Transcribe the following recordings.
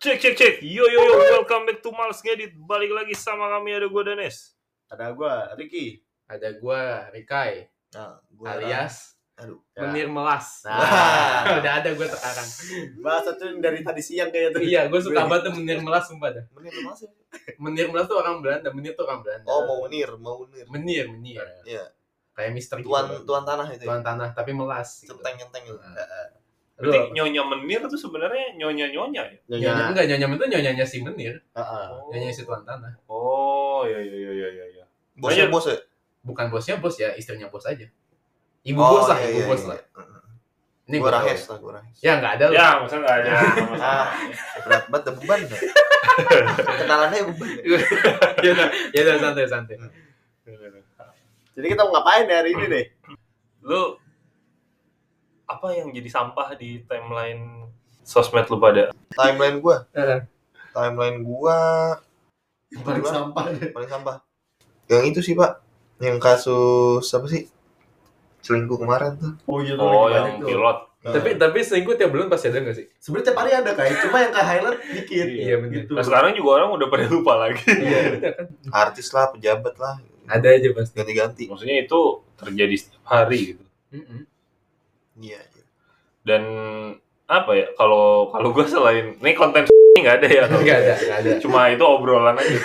Cek cek cek. Yo yo yo, welcome back to Males Ngedit. Balik lagi sama kami ada gue Danes. Ada gua, Ricky. Ada gua Rikai Nah, gua alias Aduh. Menir Melas. Nah. Udah ada gua sekarang. Bahasa tuh dari tadi siang kayak tuh. iya, gua suka banget tuh Menir Melas sumpah dah. Menir lu masih. Menir Melas tuh orang Belanda, Menir tuh orang Belanda. Oh, mau Menir, mau Menir. Menir, Menir. Iya. Kayak misteri Tuan gitu. tuan tanah itu. ya? Tuan tanah tapi melas. gitu. Centeng-centeng. Nah. Berarti Aduh. nyonya menir tuh sebenarnya nyonya nyonya ya. Nyonya, Nyonya. enggak nyonya itu nyonyanya si Menir, Heeh. nyonya si Tuan tanah. Oh iya iya iya iya iya. Bosnya Banyak. bos ya? Bukan bosnya bos ya, istrinya bos aja. Ibu Oh, bos lah, iya, ibu iya, bos iya. lah. Heeh. Ini Gua rahes ya. lah, gua rahes. Ya enggak ada lah. Ya, masa nggak ada. Ah, berat banget beban. Kenalannya beban. ya udah, ya udah santai santai. Jadi kita mau ngapain hari ini deh? Lu apa yang jadi sampah di timeline sosmed lu pada? Timeline gua. Heeh. Timeline gua Paling Gua- sampah deh. paling sampah. Yang itu sih, Pak. Yang kasus apa sih? Selingkuh kemarin tuh. Oh iya Oh, yang pilot. Tapi tapi selingkuh tiap bulan pasti ada nggak sih? sebenarnya tiap hari ada kayak cuma yang ke highlight dikit Iya, bener. gitu. Nah, sekarang juga orang udah pada lupa lagi. Iya, ada kan. Artis lah, pejabat lah. Ada aja pasti. Ganti-ganti. Maksudnya itu terjadi setiap hari gitu. Mm-mm. Iya. iya. Dan apa ya? Kalau kalau gue selain ini konten nggak ada ya. Nggak ada, nggak ada. Cuma itu obrolan aja.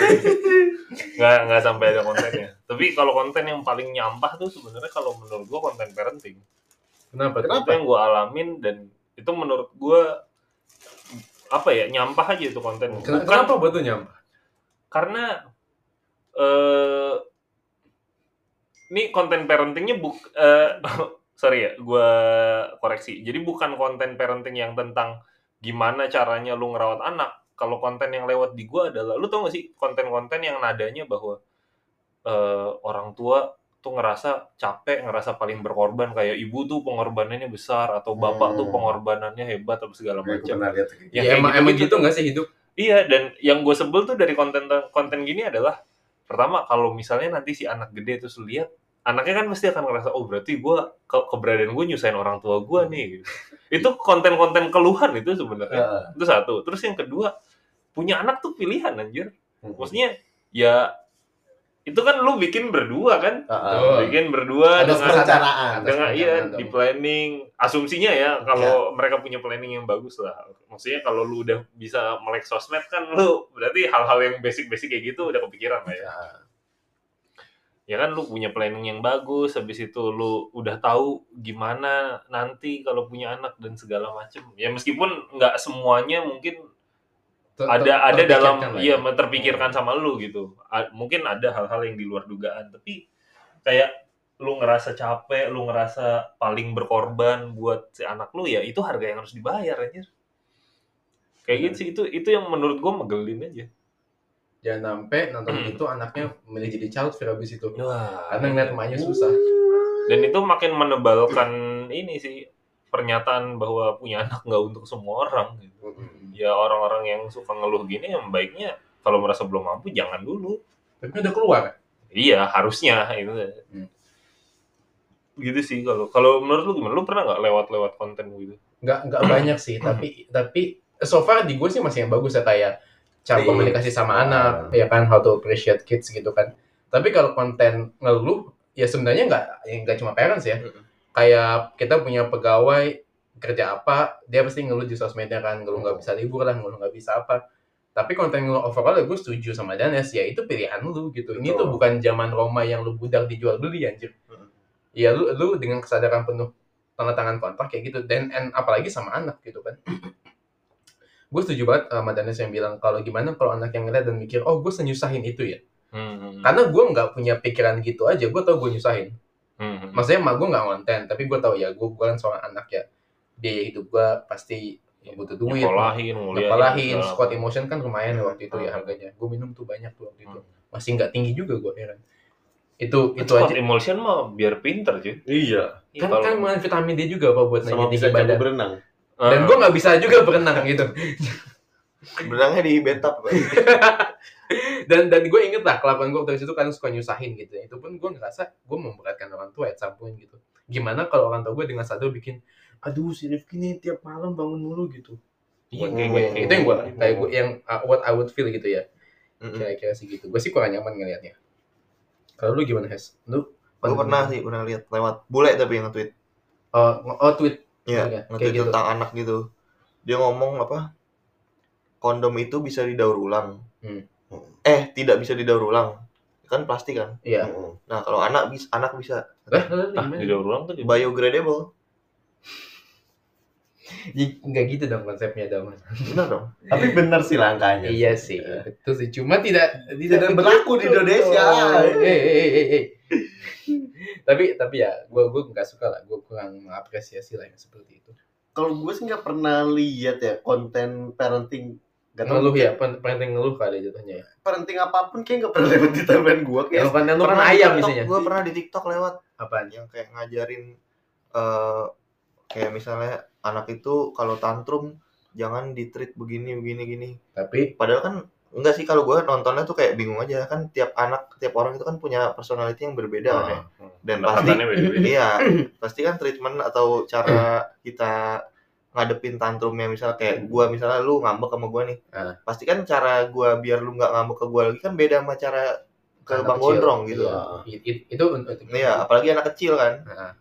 Nggak nggak sampai ada kontennya. Tapi kalau konten yang paling nyampah tuh sebenarnya kalau menurut gue konten parenting. Kenapa? tuh? Itu yang gue alamin dan itu menurut gue apa ya nyampah aja itu konten. Ken- Bukan Kenapa buat tuh nyampah? karena eh ini konten parentingnya buk eh, sorry ya gue koreksi. Jadi bukan konten parenting yang tentang gimana caranya lu ngerawat anak. Kalau konten yang lewat di gue adalah lu tau gak sih konten-konten yang nadanya bahwa eh, orang tua tuh ngerasa capek ngerasa paling berkorban. Kayak ibu tuh pengorbanannya besar atau bapak tuh Hmm. pengorbanannya hebat atau segala macam. Ya, kayak emang gitu-gitu emang gitu. nggak sih hidup? Iya, dan yang gue sebel tuh dari konten konten gini adalah pertama kalau misalnya nanti si anak gede terus lihat anaknya kan pasti akan ngerasa oh berarti gue ke keberadaan gue nyusahin orang tua gue nih gitu. itu konten-konten keluhan itu sebenarnya Heeh. itu satu terus yang kedua punya anak tuh pilihan anjir Hmm. maksudnya ya itu kan lu bikin berdua kan Heeh. Betul. bikin berdua Ada dengan perencanaan. Dengan iya di planning asumsinya ya kalau mereka punya planning yang bagus lah maksudnya kalau lu udah bisa melek sosmed kan lu berarti hal-hal yang basic-basic kayak gitu udah kepikiran lah ya ya kan lu punya planning yang bagus habis itu lu udah tahu gimana nanti kalau punya anak dan segala macem. Ya meskipun nggak semuanya mungkin Ter- ter- ada ada dalam lah iya ya. terpikirkan sama lu gitu. A- mungkin ada hal-hal yang di luar dugaan tapi kayak lu ngerasa capek lu ngerasa paling berkorban buat si anak lu ya itu harga yang harus dibayar aja kayak gitu sih itu itu yang menurut gua megelin aja Jangan sampai nonton Hmm. itu anaknya milih jadi child free abis itu. Wah. Karena ngeliat emaknya susah. dan itu makin menebalkan ini sih pernyataan bahwa punya anak nggak untuk semua orang gitu. ya orang-orang yang suka ngeluh gini yang baiknya kalau merasa belum mampu jangan dulu Tapi udah keluar. Iya harusnya itu. Hmm. Gitu sih kalau kalau menurut lu gimana? Lu pernah nggak lewat-lewat konten gitu? Nggak nggak banyak sih, tapi tapi so far di gue sih masih yang bagus ya kayak cara Tips. komunikasi sama anak, ya kan how to appreciate kids gitu kan. Tapi kalau konten ngeluh, ya sebenarnya nggak ya nggak cuma parents ya. Kayak kita punya pegawai kerja apa, dia pasti ngeluh di sosmednya kan, ngeluh nggak bisa libur lah, ngeluh nggak bisa apa. Tapi konten ngeluh overall ya gue setuju sama Danes, ya itu pilihan lu gitu. Ini tuh Betul. bukan zaman Roma yang lu budak dijual beli anjir. Mm. Ya lu lu dengan kesadaran penuh tanda tangan kontrak kayak gitu dan and apalagi sama anak gitu kan. Gue setuju banget sama Danes yang bilang kalau gimana kalau anak yang ngeliat dan mikir oh gue senyusahin itu ya Hmm. karena gue nggak punya pikiran gitu aja gue tau gue nyusahin Hmm. maksudnya mak gue nggak konten tapi gue tau ya gue bukan seorang anak ya biaya hidup gue pasti butuh duit Nyekolahin, nguliahin, nyekolahin squad emotion kan lumayan ya waktu itu ya Hmm. harganya gue minum tuh banyak tuh waktu itu Hmm. masih nggak tinggi juga gue heran itu itu Squat aja emotion mah biar pinter cuy. Iya. kan Kalau- kan makan vitamin D juga apa buat Sama bisa tinggi jago badan berenang. Dan Ah. gue nggak bisa juga berenang gitu Benangnya di betap, Pak. dan dan gue inget lah kelakuan gue waktu itu kan suka nyusahin gitu ya itu pun gue ngerasa gue memberatkan orang tua at some point gitu gimana kalau orang tua gue dengan sadar bikin aduh si Rifki nih tiap malam bangun mulu gitu Iya, kayak, kayak, kayak itu yang gue kayak gue yang uh, what I would feel gitu ya. Kira-kira sih gitu. Gue sih kurang nyaman ngelihatnya. Kalau lu gimana, Hes? Lu Gue pernah sih pernah lihat lewat bule tapi yang nge-tweet. Oh, oh tweet. Iya, Iya, nge-tweet kayak gitu. tentang anak gitu. Dia ngomong apa? Kondom itu bisa didaur ulang. Hmm. Eh, tidak bisa didaur ulang. Kan plastik kan. Iya. Nah, kalau anak bisa anak bisa. Eh, Ah, gimana? di daur ulang tuh gimana? Biodegradable. J- Nggak gitu dong konsepnya dong. Benar dong. Tapi bener sih langkahnya. Iya sih, betul sih. Cuma tidak Tidak berlaku di. Indonesia. Eh, eh, eh, eh, eh. Tapi tapi ya, gue gue nggak suka lah. Gue kurang mengapresiasi lah yang seperti itu. Kalau gue sih nggak pernah lihat ya konten parenting. Gak tau Ngeluh ya, penting ngeluh kali jatuhnya ya. Parenting apa pun kayak nggak pernah lewat di timeline gue kayak. Kan lu kan ayam misalnya. Gue pernah di TikTok lewat Apaan? yang kayak ngajarin eh kayak misalnya anak itu kalau tantrum jangan di treat begini begini gini. Tapi Padahal kan enggak sih kalau gue nontonnya tuh kayak bingung aja kan tiap anak tiap orang itu kan punya personality yang berbeda kan ya. Ah, Dan pasti Pendekatannya beda-beda. iya pasti kan treatment atau cara kita ngadepin tantrumnya misal kayak gua misalnya lu ngambek sama gua nih Ah. pasti kan cara gua biar lu nggak ngambek ke gua lagi kan beda sama cara ke anak bang kecil. gondrong gitu Iya. It- it- itu untuk iya apalagi anak kecil kan Nah,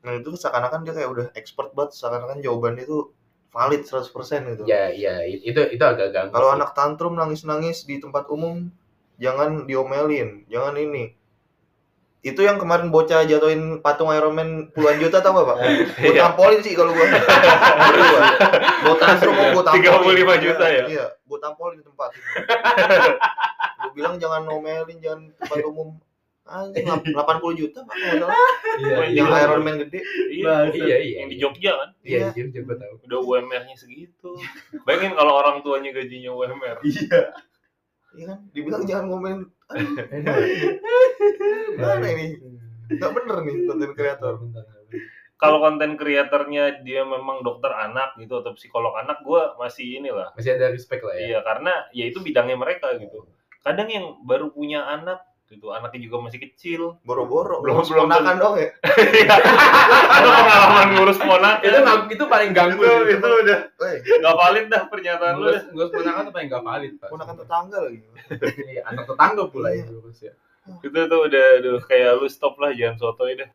nah itu seakan-akan dia kayak udah expert banget seakan-akan jawabannya itu valid 100% gitu ya ya it- itu itu agak ganggu. kalau anak tantrum nangis-nangis di tempat umum jangan diomelin jangan ini itu yang kemarin bocah jatuhin patung Iron Man puluhan juta tau gak pak? Gue Iya. tampolin sih kalau gue. Gue tantrum gue tampolin. 35 juta ya? Iya, gue tampolin di tempat itu. Gue bilang jangan ngomelin, jangan tempat umum. Anjing, lap- 80 juta pak, nggak. Iya, Yang iya. Iron Man gede. Iya, iya, iya. yang di Jogja kan. Iya, Iya. iya, gue tahu. Udah UMR-nya segitu. Bayangin kalau orang tuanya gajinya UMR. Iya. Iya kan? Dibilang jangan ngomelin. Gimana ini? Gak bener nih konten kreator. Kalau konten kreatornya dia memang dokter anak gitu atau psikolog anak, gue masih inilah. Masih ada respect lah ya. Iya, karena ya itu bidangnya mereka gitu. Kadang yang baru punya anak gitu, anaknya juga masih kecil. Boro-boro. Belum- Belum belum ponakan dong ya. Ada pengalaman ngurus ponakan. Itu nggak- itu paling ganggu. itu, sih. itu udah Woi, nggak valid dah pernyataan lu. Ngurus ponakan tuh paling gak valid, Pak. ponakan tetangga lagi. Iya, anak tetangga pula Iya. itu ya. Itu tuh udah aduh kayak lu stop lah jangan sotoy dah.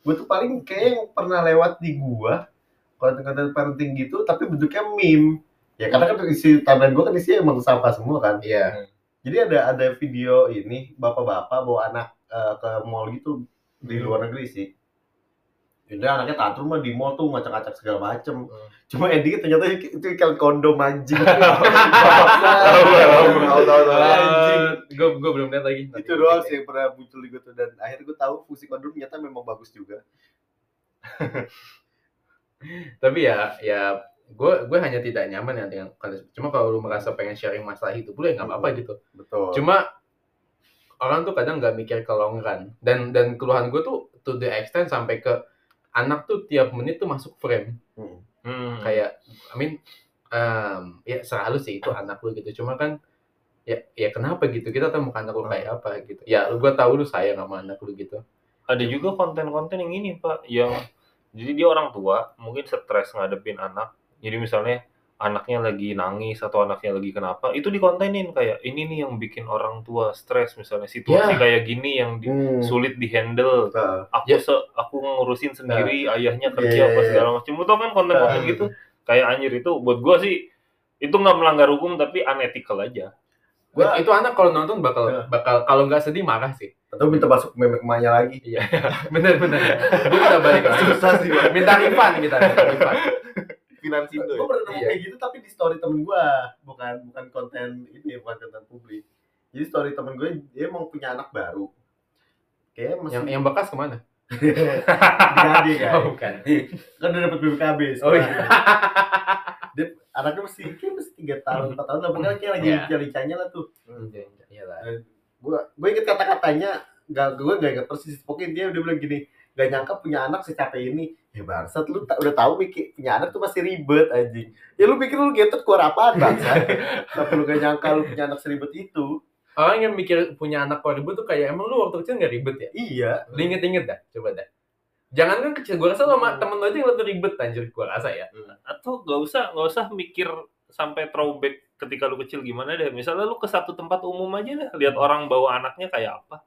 Gue tuh paling kayak yang pernah lewat di gua konten-konten parenting gitu tapi bentuknya meme. Ya karena kan isi timeline gua kan isinya emang sampah semua kan. Iya. Jadi ada ada video ini bapak-bapak bawa anak eh, ke mall gitu di luar negeri sih. Jadi anaknya tantrum mah di mall tuh ngacak-ngacak segala macem. Hmm. Cuma endingnya ternyata itu ikan kondom. Anjing. Gue gue belum lihat lagi. Itu doang sih yang pernah muncul di gue tuh dan akhirnya gue tahu fungsi kondom ternyata memang bagus juga. Tapi ya ya gue gue hanya tidak nyaman ya dengan konten. Cuma kalau lu merasa pengen sharing masalah itu boleh nggak apa-apa gitu. Betul. Cuma orang tuh kadang nggak mikir ke long run. Dan dan keluhan gue tuh to the extent sampai ke anak tuh tiap menit tuh masuk frame. Hmm. Hmm. Kayak I mean em, ya selalu sih itu anak lu gitu. Cuma kan ya ya kenapa gitu kita tahu muka anak lu kayak apa gitu ya lu gue tahu lu sayang sama anak lu gitu ada juga konten-konten yang ini pak yang jadi dia orang tua mungkin stres ngadepin anak jadi misalnya anaknya lagi nangis atau anaknya lagi kenapa itu dikontenin kayak ini nih yang bikin orang tua stres misalnya situasi Ya. kayak gini yang di- Hmm. sulit dihandle Betul. aku Ya. se- aku ngurusin sendiri ayahnya Iya, kerja iya, apa iya. segala macam itu kan konten-konten gitu kayak anjir itu buat gua sih itu nggak melanggar hukum tapi unethical aja Gua, itu anak kalau nonton bakal Ya. bakal kalau nggak sedih marah sih Atau minta masuk meme emaknya lagi. iya bener bener gue kita balik Susah sih, minta refund kita minta refund Finansindo Gue ya. pernah nemu Iya. kayak gitu tapi di story temen gue bukan bukan konten ini bukan konten publik. Jadi story temen gue dia mau punya anak baru. Kayaknya masih yang yang bekas ke mana digadi kan. oh bukan Kan udah dapet BPKB. Oh, iya. Dia anaknya masih kayak masih tiga tahun empat tahun lah pokoknya kayak lagi Iya. lincah-lincahnya lah tuh. iya lah Gue gue inget kata-katanya nggak gue nggak inget persis pokoknya dia udah bilang gini gak nyangka punya anak secapek ini. Ya bangsat lu ta- udah tahu mikir punya anak tuh masih ribet anjing. Ya lu pikir lu getot keluar apaan bangsat? Tapi lu gak nyangka lu punya anak seribet itu. Orang yang mikir punya anak kok ribet tuh kayak emang lu waktu kecil nggak ribet ya? Iya. Lu inget-inget dah coba dah. Jangan kan kecil, gue rasa lo sama temen lo aja yang lebih ribet anjir, gue rasa ya. atau nggak usah nggak usah mikir sampai throwback ketika lu kecil gimana deh. Misalnya lu ke satu tempat umum aja deh lihat orang bawa anaknya kayak apa.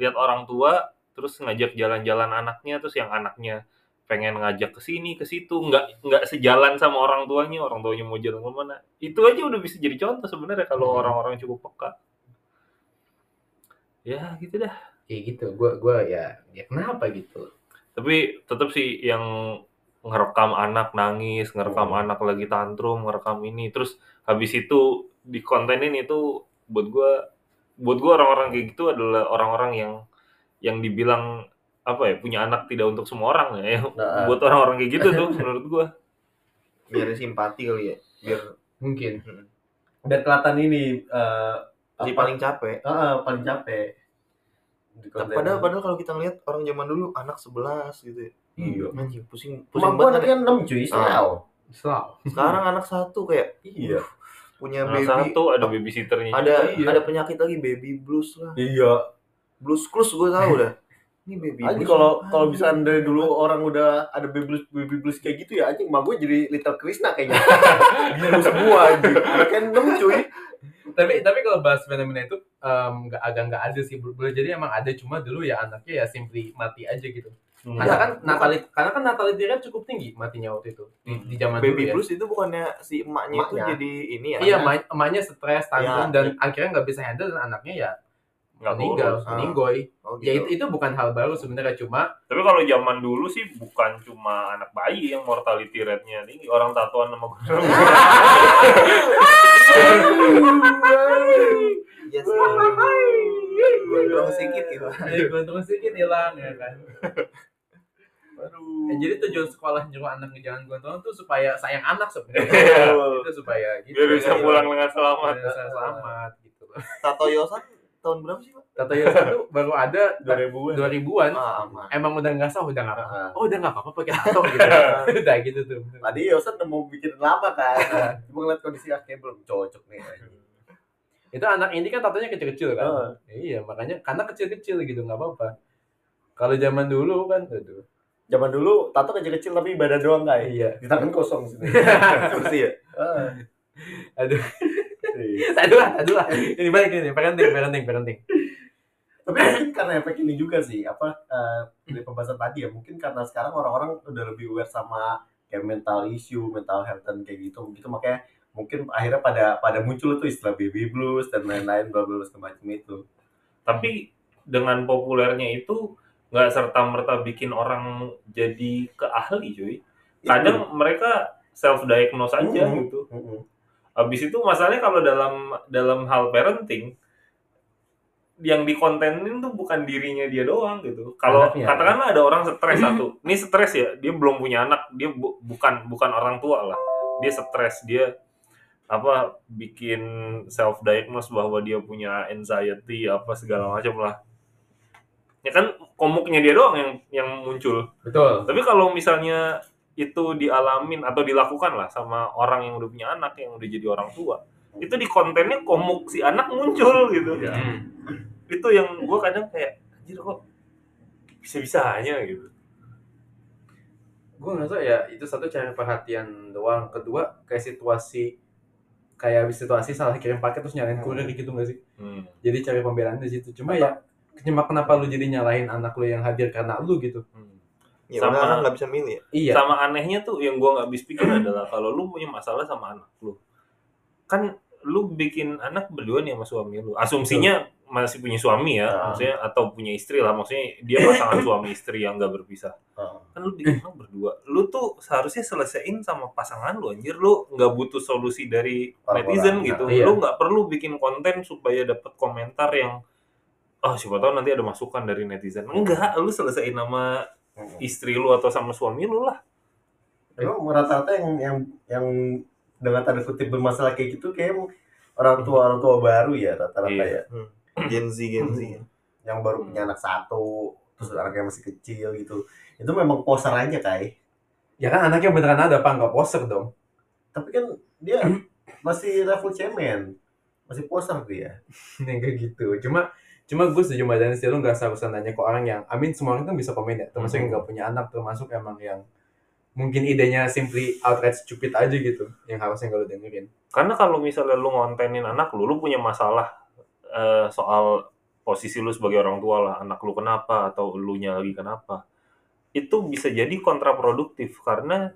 Lihat orang tua terus ngajak jalan-jalan anaknya terus yang anaknya pengen ngajak ke sini ke situ nggak nggak sejalan sama orang tuanya orang tuanya mau jalan ke mana itu aja udah bisa jadi contoh sebenarnya kalau Hmm. orang-orang cukup peka ya gitu dah Kayak gitu, gue gua ya, ya kenapa gitu? tapi tetap sih yang ngerekam anak nangis, ngerekam Hmm. anak lagi tantrum, ngerekam ini, terus habis itu dikontenin itu buat gua buat gua orang-orang kayak gitu adalah orang-orang yang yang dibilang apa ya punya anak tidak untuk semua orang ya. Nah. buat orang-orang kayak gitu tuh menurut gua. biar simpati kali ya biar Mungkin. Dan kelihatan ini eh si paling capek Heeh, paling capek. Padahal padahal kalau kita ngeliat orang zaman dulu anak 11 gitu ya Iya. anjing pusing pusing banget anaknya 6 cuy, selalu. Selalu. sekarang anak satu kayak Iya. punya Nah, baby satu ada babysitternya ada juga. Iya. ada penyakit lagi baby blues lah Iya. Blues clues gue tahu dah ini baby Anjing kalau kalau bisa dari dulu orang udah ada baby blues baby blues kayak gitu ya anjing emak gue jadi Little Krishna kayaknya. Biru semua anjing. Anaknya 6 cuy. tapi tapi kalau bahas fenomena itu em, nggak agak nggak ada sih boleh jadi emang ada cuma dulu ya anaknya ya simply mati aja gitu Hmm. karena Ya, kan natalit karena kan natality rate cukup tinggi matinya waktu itu di, di zaman baby dulu ya blues itu bukannya si emaknya, itu Emaknya. jadi ini ya iya emak- emaknya stres tantrum Ya. dan akhirnya nggak bisa handle dan anaknya ya Nggak meninggal ngurus. Ah. meninggoy oh, ya gitu. itu itu bukan hal baru sebenarnya cuma Tapi kalau zaman dulu sih bukan cuma anak bayi yang mortality rate-nya tinggi, orang tatuan sama Iya sih. Gondrong sedikit gitu. ya keuntungan sedikit hilang ya kan Aduh. Ya, jadi tujuan sekolah nyuruh anak jangan gondrong tuh supaya sayang anak sebenarnya Iya. itu supaya gitu biar bisa Iya. pulang dengan selamat. Biar bisa selamat gitu Tato Yosan tahun berapa sih, Pak? Tata Yosa tuh baru ada 2000-an. 2000-an Ah, aman. emang udah nggak sah udah nggak apa Heeh. oh udah nggak apa-apa pakai tato gitu udah gitu tuh Tadi Yosan udah mau bikin lama kan. Cuma ngeliat kondisi akhirnya belum cocok nih. itu anak ini kan tatonya kecil-kecil kan Heeh. iya makanya karena kecil-kecil gitu nggak apa-apa kalau zaman dulu kan aduh Zaman dulu tato kecil-kecil tapi badan doang kayak. iya Di tangan kosong sini. Kursi ya? Heeh. aduh Iya. aduh lah aduh lah ini balik ini parenting parenting parenting Tapi mungkin karena efek ini juga sih, apa eh, dari pembahasan tadi ya, mungkin karena sekarang orang-orang udah lebih aware sama kayak mental issue, mental health dan kayak gitu, gitu makanya mungkin akhirnya pada pada muncul tuh istilah baby blues dan lain-lain bla bla bla segala macam itu. Tapi dengan populernya itu nggak serta merta bikin orang jadi ke ahli cuy. Kadang mereka self diagnose aja Mhm. gitu. Mm-mm. Habis itu masalahnya kalau dalam dalam hal parenting yang dikontenin tuh bukan dirinya dia doang gitu. Kalau katakanlah ada orang stres satu, ini stres ya, dia belum punya anak, dia bu- bukan bukan orang tua lah, dia stres, dia apa bikin self diagnose bahwa dia punya anxiety apa segala macam lah. Ya kan komuknya dia doang yang yang muncul. betul Tapi kalau misalnya itu dialamin atau dilakukan lah sama orang yang udah punya anak yang udah jadi orang tua, itu di kontennya komuk si anak muncul gitu. Iya. Itu yang gue kadang kayak anjir kok bisa-bisanya gitu. gue ngerasa ya itu satu cari perhatian doang kedua kayak situasi kayak situasi salah kirim paket terus nyalain kurir gitu gak sih Hmm. jadi cari pembelaan di situ cuma ya cuma kenapa lu jadi nyalahin anak lu yang hadir karena lu gitu Hmm. Ya, Sama- sama anak nggak bisa milih ya. iya Sama anehnya tuh yang gue nggak habis pikir adalah kalau lu punya masalah sama anak lu, kan lu bikin anak berdua nih sama suami lu. Asumsinya masih punya suami ya, Ah. maksudnya atau punya istri lah, maksudnya dia pasangan suami istri yang nggak berpisah. Heeh. kan lu bikin anak berdua lu tuh seharusnya selesaiin sama pasangan lu anjir lu nggak butuh solusi dari Orang-orang, netizen nah, gitu iya. lu nggak perlu bikin konten supaya dapat komentar yang oh siapa tahu nanti ada masukan dari netizen enggak lu selesaiin sama Istri lu atau sama suami lu lah. Emang rata-rata yang yang yang dengan tanda kutip bermasalah kayak gitu kayak orang tua orang tua baru ya rata-rata Iya. ya. Gen Z Gen Z. yang baru punya anak satu terus anaknya masih kecil gitu. Itu memang poser aja kai. Ya kan anaknya beneran ada apa nggak poser dong. Tapi kan dia masih level cemen masih poser dia. Yang kayak gitu. Cuma Cuma gue setuju sama Dennis, lu gak seharusnya nanya ke orang yang, I mean semua orang kan bisa komen ya, termasuk yang Hmm. gak punya anak, termasuk emang yang mungkin idenya simply outright stupid aja gitu, yang harusnya gak lu dengerin. Karena kalau misalnya lu ngontenin anak lu, lu punya masalah eh, soal posisi lu sebagai orang tua lah, anak lu kenapa atau lu nya lagi kenapa. Itu bisa jadi kontraproduktif karena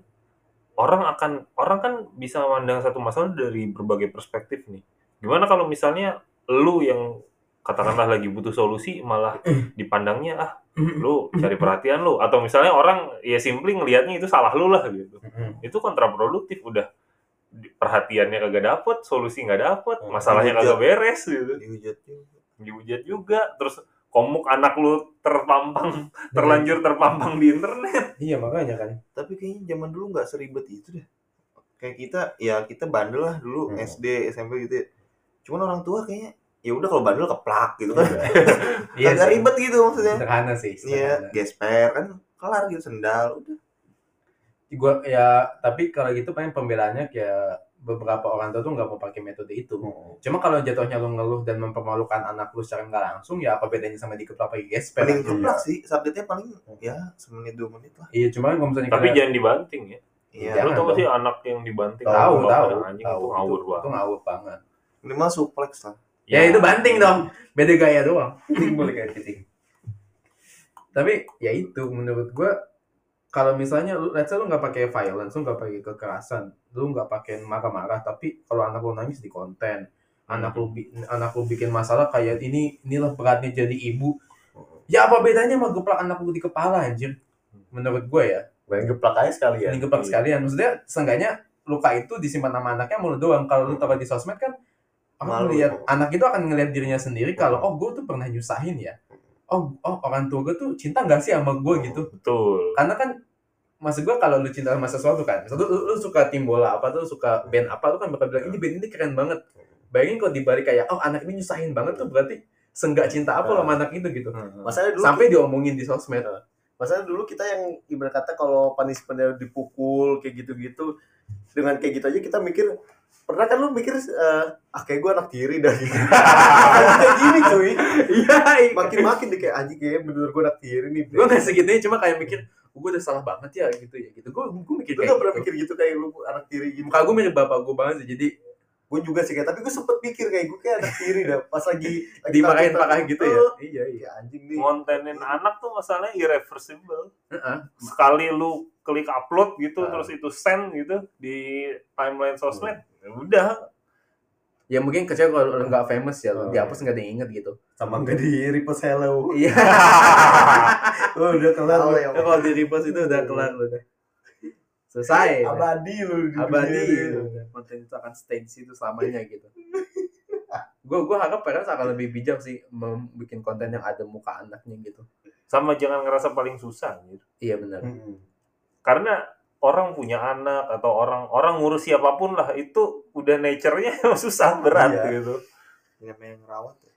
orang akan orang kan bisa memandang satu masalah dari berbagai perspektif nih. Gimana kalau misalnya lu yang katakanlah lagi butuh solusi malah dipandangnya ah lu cari perhatian lu atau misalnya orang ya simply ngelihatnya itu salah lu lah gitu itu kontraproduktif udah perhatiannya kagak dapet solusi nggak dapet masalahnya kagak beres gitu Dihujat juga. dihujat juga terus komuk anak lu terpampang terlanjur terpampang di internet Iya makanya kan. Tapi kayaknya zaman dulu nggak seribet itu deh. Kayak kita, ya kita bandel lah dulu Hmm. SD, SMP gitu. ya. Cuman orang tua kayaknya ya udah kalau bandel keplak gitu kan. Iya Kagak sih. ribet gitu maksudnya. Sederhana sih. Iya, gesper kan kelar gitu sendal udah. Gua ya tapi kalau gitu paling pembelaannya kayak beberapa orang tua tuh nggak mau pakai metode itu. Cuma kalau jatuhnya lu ngeluh dan mempermalukan anak lu secara nggak langsung, ya apa bedanya sama dikeplak pakai gesper? Aja? keplak sih, sakitnya paling ya semenit dua menit lah. Iya, cuma kalau misalnya tapi jangan dibanting ya Iya. Lu tau sih anak yang dibanting tahu sama tahu tahu itu ngawur banget itu ngawur banget. Minimal suplex lah. Ya, itu banting dong, beda gaya doang. Boleh kayak gitu. Tapi ya itu menurut gua kalau misalnya lu let's say lu nggak pakai violence, lu nggak pakai kekerasan, lu nggak pakai marah-marah, tapi kalau anak lu nangis di konten, anak lu anak lu bikin masalah kayak ini inilah beratnya jadi ibu. Ya apa bedanya sama geplak anak lu di kepala anjir? Menurut gue ya. Main geplak aja sekalian. Ini geplak sekalian. Maksudnya seenggaknya luka itu disimpan sama anaknya mulu doang. Kalau lu taruh di sosmed kan orang Malu. ngeliat anak itu akan ngelihat dirinya sendiri kalau oh gue tuh pernah nyusahin ya. Oh, oh orang tua gue tuh cinta gak sih sama gue gitu. betul Karena kan maksud gue kalau lu cinta sama sesuatu kan, misalnya lu, lu suka tim bola apa tuh suka band apa lu kan bakal bilang ini band ini keren banget. Bayangin kalau dibalik kayak oh anak ini nyusahin banget tuh berarti senggak cinta apa lo sama anak itu gitu. Masalahnya dulu Sampai diomongin di sosmed. Masalah dulu kita yang ibarat kata kalau punishmentnya dipukul kayak gitu-gitu dengan kayak gitu aja kita mikir pernah kan lu mikir eh, ah kayak gue anak tiri dah. Gitu kayak gini cuy. Iya, makin makin deh kayak anjing kayak bener gue anak tiri nih gue gak segitunya cuma kayak mikir oh, gue udah salah banget ya gitu ya gitu. Gue gue mikir kayak gak pernah gitu. mikir gitu kayak lu anak tiri gitu. Muka gue mirip bapak gue banget sih jadi gue juga sih kayak tapi gue sempet mikir kayak gue kayak anak tiri dah. Pas lagi lagi dimarahin takut-takut. parah gitu ya? iya iya. Iya anjing nih. Ngontenin anak tuh masalahnya irreversible. Heeh. sekali lu klik upload gitu Ah. terus itu send gitu di timeline sosmed ya udah. Ya mungkin kecil kalau lu nggak famous ya lu Oh, dihapus nggak ada yang inget gitu. Sama nggak di repost hello. Iya. Oh, udah kelar lu. ya, kalau di repost itu udah kelar udah. Selesai. Abadi lu di abadi. konten itu akan stay di situ selamanya gitu. Gue gue harap parents akan lebih bijak sih membuat konten yang ada muka anaknya gitu. Sama jangan ngerasa paling susah gitu. iya benar. Hmm. karena orang punya anak atau orang orang ngurus siapa pun lah itu udah nature-nya susah berat Iya. gitu. Ini namanya ngerawat ya.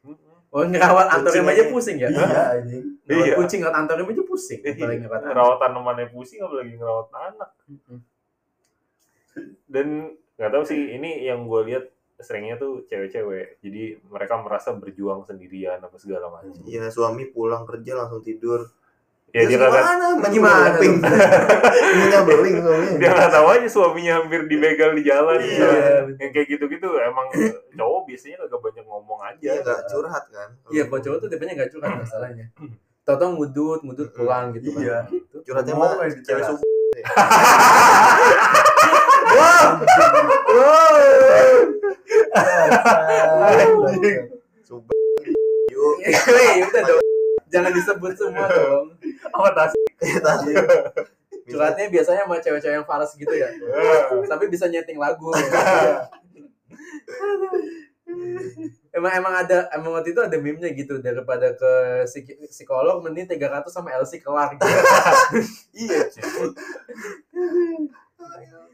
oh ngerawat antorium aja. pusing ya? Iya anjing. Ngerawat Iya. kucing ngerawat antorium aja pusing. Apalagi ngerawat anak. Ngerawat tanamannya pusing apalagi ngerawat anak. Dan nggak tahu sih ini yang gue lihat seringnya tuh cewek-cewek. Jadi mereka merasa berjuang sendirian apa segala macam. Iya suami pulang kerja langsung tidur. Ya dia kagak gimana? Gimana beling. Punya beling suaminya. dia nggak tahu aja suaminya hampir dibegal di jalan Iya. yang kayak gitu-gitu emang cowok biasanya kagak banyak ngomong aja Iya nggak curhat kan? Iya, kalau cowok tuh tipenya nggak curhat masalahnya. Tau-tau ngudut, ngudut pulang gitu kan. Iya. Gitu. Curhatnya mah cewek subuh. Subuh. Yuk. Hei, udah dong. Jangan disebut semua dong. apa tas Tadi. Curhatnya biasanya sama cewek-cewek yang faras gitu ya. Tapi bisa nyeting lagu. emang emang ada emang waktu itu ada meme-nya gitu daripada ke psikolog mending 300 sama LC kelar gitu. Iya, cuy.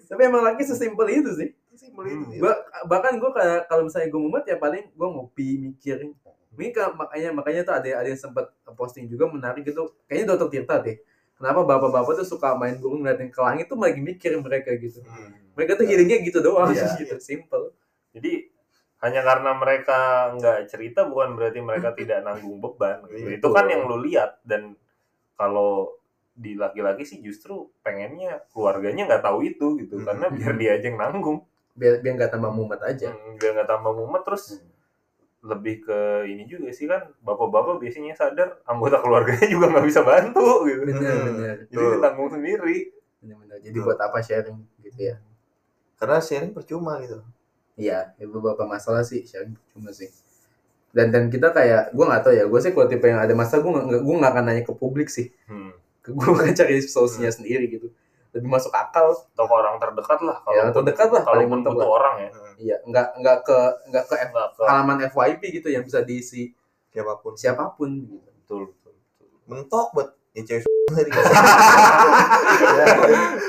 Tapi emang lagi sesimpel itu sih. Simpel itu. Gua bahkan gue kalau misalnya gue mumet ya paling gue ngopi mikirin. Ini kan makanya makanya tuh ada ada yang sempat posting juga menarik gitu. Kayaknya Dokter Tirta deh. Kenapa bapak-bapak tuh suka main burung ngeliatin ke langit tuh lagi mikir mereka gitu. Hmm. Mereka tuh healingnya gitu doang Iya. gitu, simple. jadi hanya karena mereka nggak cerita bukan berarti mereka tidak nanggung beban gitu. Itu kan yang lu lihat dan kalau di laki-laki sih justru pengennya keluarganya nggak tahu itu gitu Hmm. karena biar dia aja yang nanggung biar biar nggak tambah mumet aja Hmm, biar nggak tambah mumet terus lebih ke ini juga sih kan bapak-bapak biasanya sadar anggota keluarganya juga nggak bisa bantu gitu bener Hmm. bener jadi Betul. ditanggung sendiri bener bener jadi buat apa sharing gitu ya Karena sharing percuma gitu. Iya, ya beberapa masalah sih sharing cuma sih. Dan dan kita kayak gue nggak tahu ya, gue sih kalau tipe yang ada masalah gue nggak gue nggak akan nanya ke publik sih. hmm. Gue akan cari solusinya sendiri gitu. Lebih masuk akal. atau ke orang terdekat lah kalau Ya, terdekat lah, mentok butuh lah. orang ya Iya, nggak nggak ke nggak ke F- nggak ke halaman FYP gitu yang bisa diisi Siapa pun. siapa pun. Gitu. betul betul, betul. Mentok buat ya cewek tadi.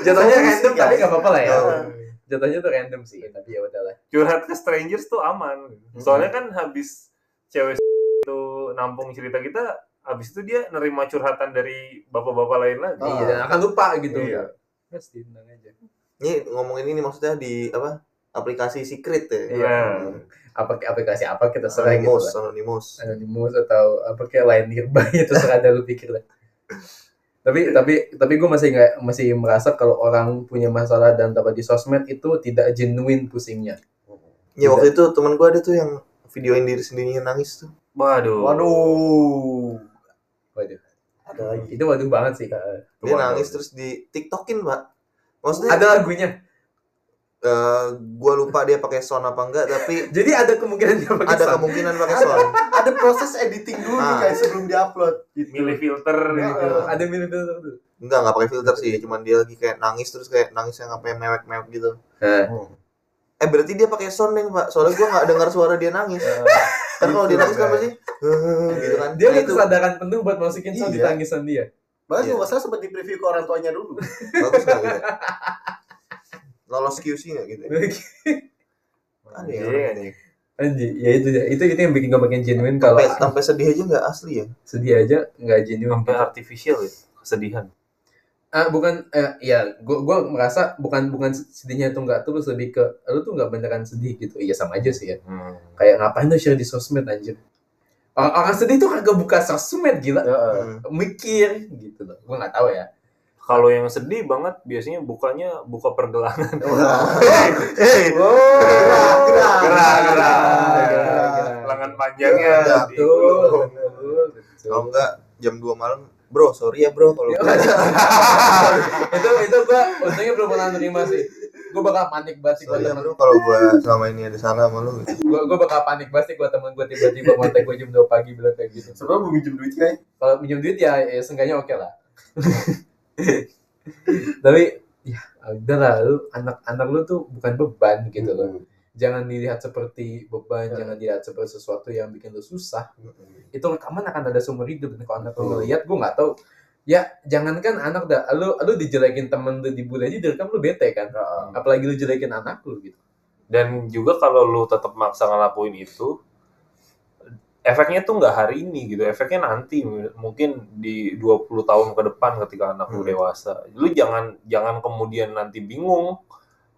Jatuhnya Solusi, random tapi nggak apa-apa lah ya. Oh. Jatuhnya tuh random sih, tapi ya udahlah. curhat ke strangers tuh aman soalnya kan habis cewek itu nampung cerita kita habis itu dia nerima curhatan dari bapak-bapak lain lagi Oh. Iya, dan akan lupa gitu. Iya. Pasti tenang aja. Ini ngomongin ini maksudnya di apa? Aplikasi secret ya. Iya. Apa aplikasi apa kita serah gitu. Anonymous, lah. anonymous. Anonymous atau apa kayak lain nearby itu ada lu pikir lah. tapi tapi tapi gue masih nggak masih merasa kalau orang punya masalah dan dapat di sosmed itu tidak genuine pusingnya. Ya waktu itu teman gua ada tuh yang videoin diri sendirinya nangis tuh. waduh Waduh. Waduh, Ada lagi. itu waduh banget sih. Dia Waduh. nangis terus di TikTokin, Pak. Maksudnya Ada lagunya. eh, gua lupa dia pakai sound apa enggak, tapi Jadi ada kemungkinan dia pakai ada sound. kemungkinan pakai sound. Ada proses editing dulu Ah. kayak sebelum diupload gitu. milih filter Ya, gitu eh. Ada minum itu. Enggak, enggak pakai filter sih, cuman dia lagi kayak nangis terus kayak nangis yang apa mewek-mewek gitu. Eh berarti dia pakai sound deh, Pak. Soalnya gua nggak dengar suara dia nangis. Kan kalau dia nangis kan pasti "Eh," gitu kan. Dia Nah, itu kesadaran penuh buat masukin sound di Iya. tangisan dia. Bahkan Iya. juga masalah sempat di preview ke orang tuanya dulu. bagus nggak gitu. Lolos QC nggak gitu? ya? Ya. Iya, gitu. Anjir, ya itu itu itu yang bikin gue makin genuine kalau Sampai, sampai sedih aja nggak asli ya? sedih aja nggak genuine. sampai artificial ya kesedihan Ah bukan eh, ya gua gua merasa bukan bukan sedihnya tuh nggak tulus lebih ke lu tuh nggak beneran sedih gitu. Iya sama aja sih ya. hmm. Kayak ngapain tuh share di sosmed anjir. Orang, orang sedih tuh kagak buka sosmed gila. Hmm. Mikir gitu loh. Gua nggak tahu ya. kalau yang sedih banget biasanya bukanya buka pergelangan Eh, lengan panjangnya Iya, betul. Kalau enggak jam 2 malam, bro, sorry ya bro kalau itu itu gua untungnya belum pernah nerima sih. Gua bakal panik banget sih gua sorry ya temen bro kalau gua selama ini ada salah sama lu. gitu. gua, gua bakal panik banget sih gua temen gua tiba-tiba kontak gua jam 2 pagi bilang kayak gitu. Sebenarnya mau minjem duit kayak kalau minjem duit ya, ya seenggaknya oke lah tapi ya udah lah lu anak-anak lu tuh bukan beban gitu loh jangan dilihat seperti beban Ya. jangan dilihat seperti sesuatu yang bikin lu susah. Itu rekaman akan ada seumur hidup. Dan kalau anak lu ngeliat gue nggak tahu. Ya jangankan anak dah lu lu dijelekin temen lu dibully aja direkam lu bete kan? Apalagi lu jelekin anak lu gitu. Dan juga kalau lu tetap maksa ngelakuin itu efeknya tuh nggak hari ini gitu. Efeknya nanti mungkin di 20 tahun ke depan ketika anak lu Hmm. dewasa. Lu jangan jangan kemudian nanti bingung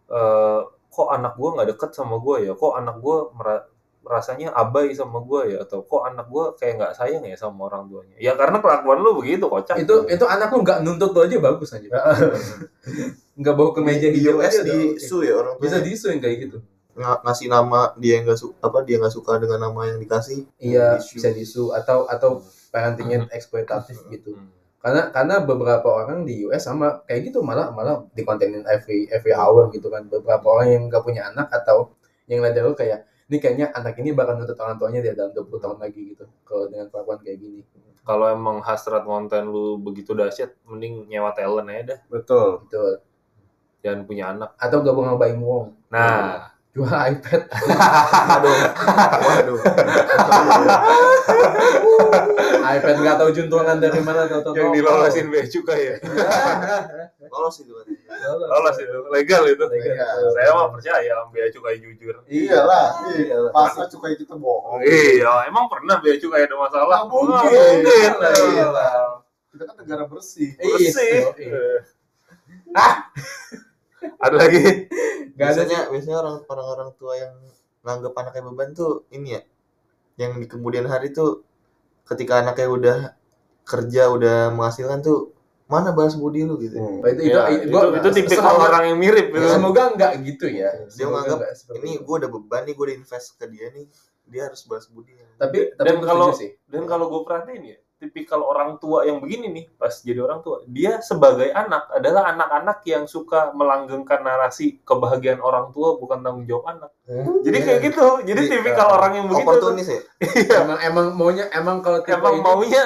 eh, kok anak gua nggak deket sama gua ya? Kok anak gua mera- rasanya abai sama gua ya? Atau kok anak gua kayak nggak sayang ya sama orang tuanya? Ya karena kelakuan lu begitu kocak. Itu itu anak lu nggak nuntut lu aja bagus aja nggak bawa ke meja di hijau US aja di su ya orang bisa tuanya. disu yang kayak gitu. Nga- ngasih nama dia yang nggak suka apa dia nggak suka dengan nama yang dikasih. iya bisa disu. Atau atau parentingnya eksploitatif gitu. Hmm. Karena karena beberapa orang di US sama kayak gitu malah malah dikontenin every every hour gitu kan. Beberapa orang yang nggak punya anak atau yang lihat lu kayak ini kayaknya anak ini bakal nuntut orang tuanya dia dalam 20 tahun lagi gitu. Kalau dengan kelakuan kayak gini. Kalau emang hasrat konten lu begitu dahsyat mending nyewa talent aja dah. Betul. gitu jangan punya anak. Atau gabung sama Baim Wong nah jual iPad Waduh. Waduh. iPad nggak tahu juntungan dari mana atau tahu yang dilolosin bea cukai ya Lolos itu lolos itu legal itu Legal. saya mah percaya sama bea cukai jujur Iyalah, iyalah. Masa cukai kita bohong. iya emang pernah bea cukai ada masalah mungkin. Iyalah. Kita kan negara bersih. bersih Iya. Ada lagi Nggak ada Biasanya biasanya orang orang orang tua yang nganggap anaknya beban tuh ini ya yang di kemudian hari tuh ketika anaknya udah kerja udah menghasilkan tuh mana balas budi lu gitu Oh, itu, Ya, itu, itu, gua- itu tipikal semoga- orang yang mirip gitu. Semoga enggak gitu ya. dia menganggap ini itu. gue udah beban nih gue udah invest ke dia nih dia harus balas budi tapi tapi Dan kalau- sih. Dan kalau gue perhatiin ya, tipikal orang tua yang begini nih, pas jadi orang tua, dia sebagai anak adalah anak-anak yang suka melanggengkan narasi kebahagiaan orang tua bukan tanggung jawab anak. Jadi kayak gitu. Jadi Iya. tipikal orang yang begitu. tuh. oportunis ya emang emang maunya emang kalau tipe Emang ini, maunya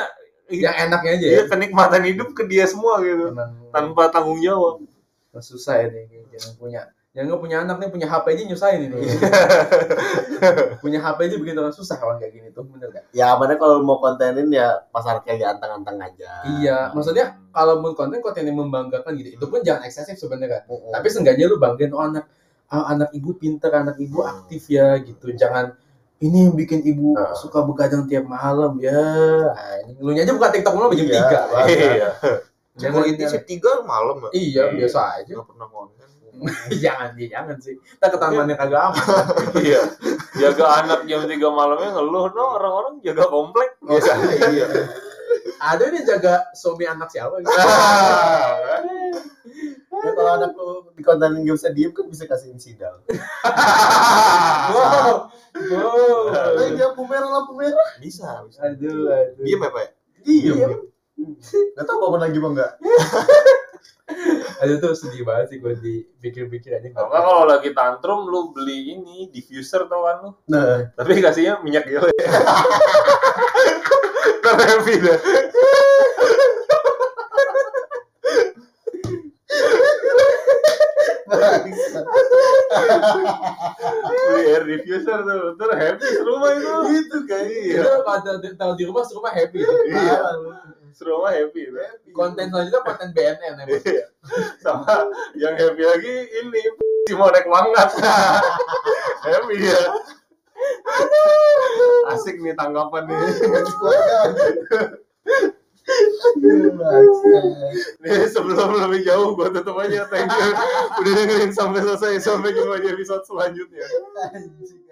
yang enaknya aja ya. Iya, kenikmatan hidup ke dia semua gitu. Emang Tanpa tanggung jawab. susah ini jangan punya yang nggak punya anak nih punya HP aja nyusahin ini. punya HP aja bikin orang susah orang kayak gini tuh bener gak? Ya mana kalau mau kontenin ya pasar kayak anteng-anteng aja. Iya, maksudnya kalau mau konten konten yang membanggakan gitu, itu pun jangan eksesif sebenarnya. Tapi seenggaknya lu banggain oh anak ah, anak ibu pinter, anak ibu aktif ya gitu. Jangan ini yang bikin ibu Ah. suka begadang tiap malam ya. Nah, ini lu aja buka TikTok lu jam Iya, 3. Iya. Jangan itu sih tiga malam ya Iya, biasa aja. nggak pernah konten jangan sih, jangan sih. Kita ke taman yang kagak aman. Iya. Jaga anak jam 3 malamnya ngeluh no orang-orang jaga komplek. Aja. Iya. Ada nih jaga suami anak siapa gitu. Ya kalau anak lu di kontenin gak bisa diem kan bisa kasih insidal. Wow. Wow. Eh, lampu merah, lampu merah. bisa bisa Aduh, aduh. diem ya pak ya? Diem. Gak tau bangun lagi bang nggak? Aduh tuh sedih banget sih gue dipikir-pikir aja. Kalau kalau lagi tantrum lu beli ini diffuser tau kan lu. Nah, Tapi kasihnya minyak gile. Ntar happy dah. bangsat. Beli air diffuser tuh. Ntar happy serumah itu. Gitu kan. Iya. Kalau di rumah rumah happy. Iya. Serumah happy. tuh. Konten selanjutnya konten BNN emang. Iya. Sama yang happy lagi ini si mau naik mangkat. happy ya. Asik nih tanggapan nih. Nih sebelum lebih jauh gue tutup aja thank you udah dengerin sampai selesai sampai jumpa di episode selanjutnya. Anjing.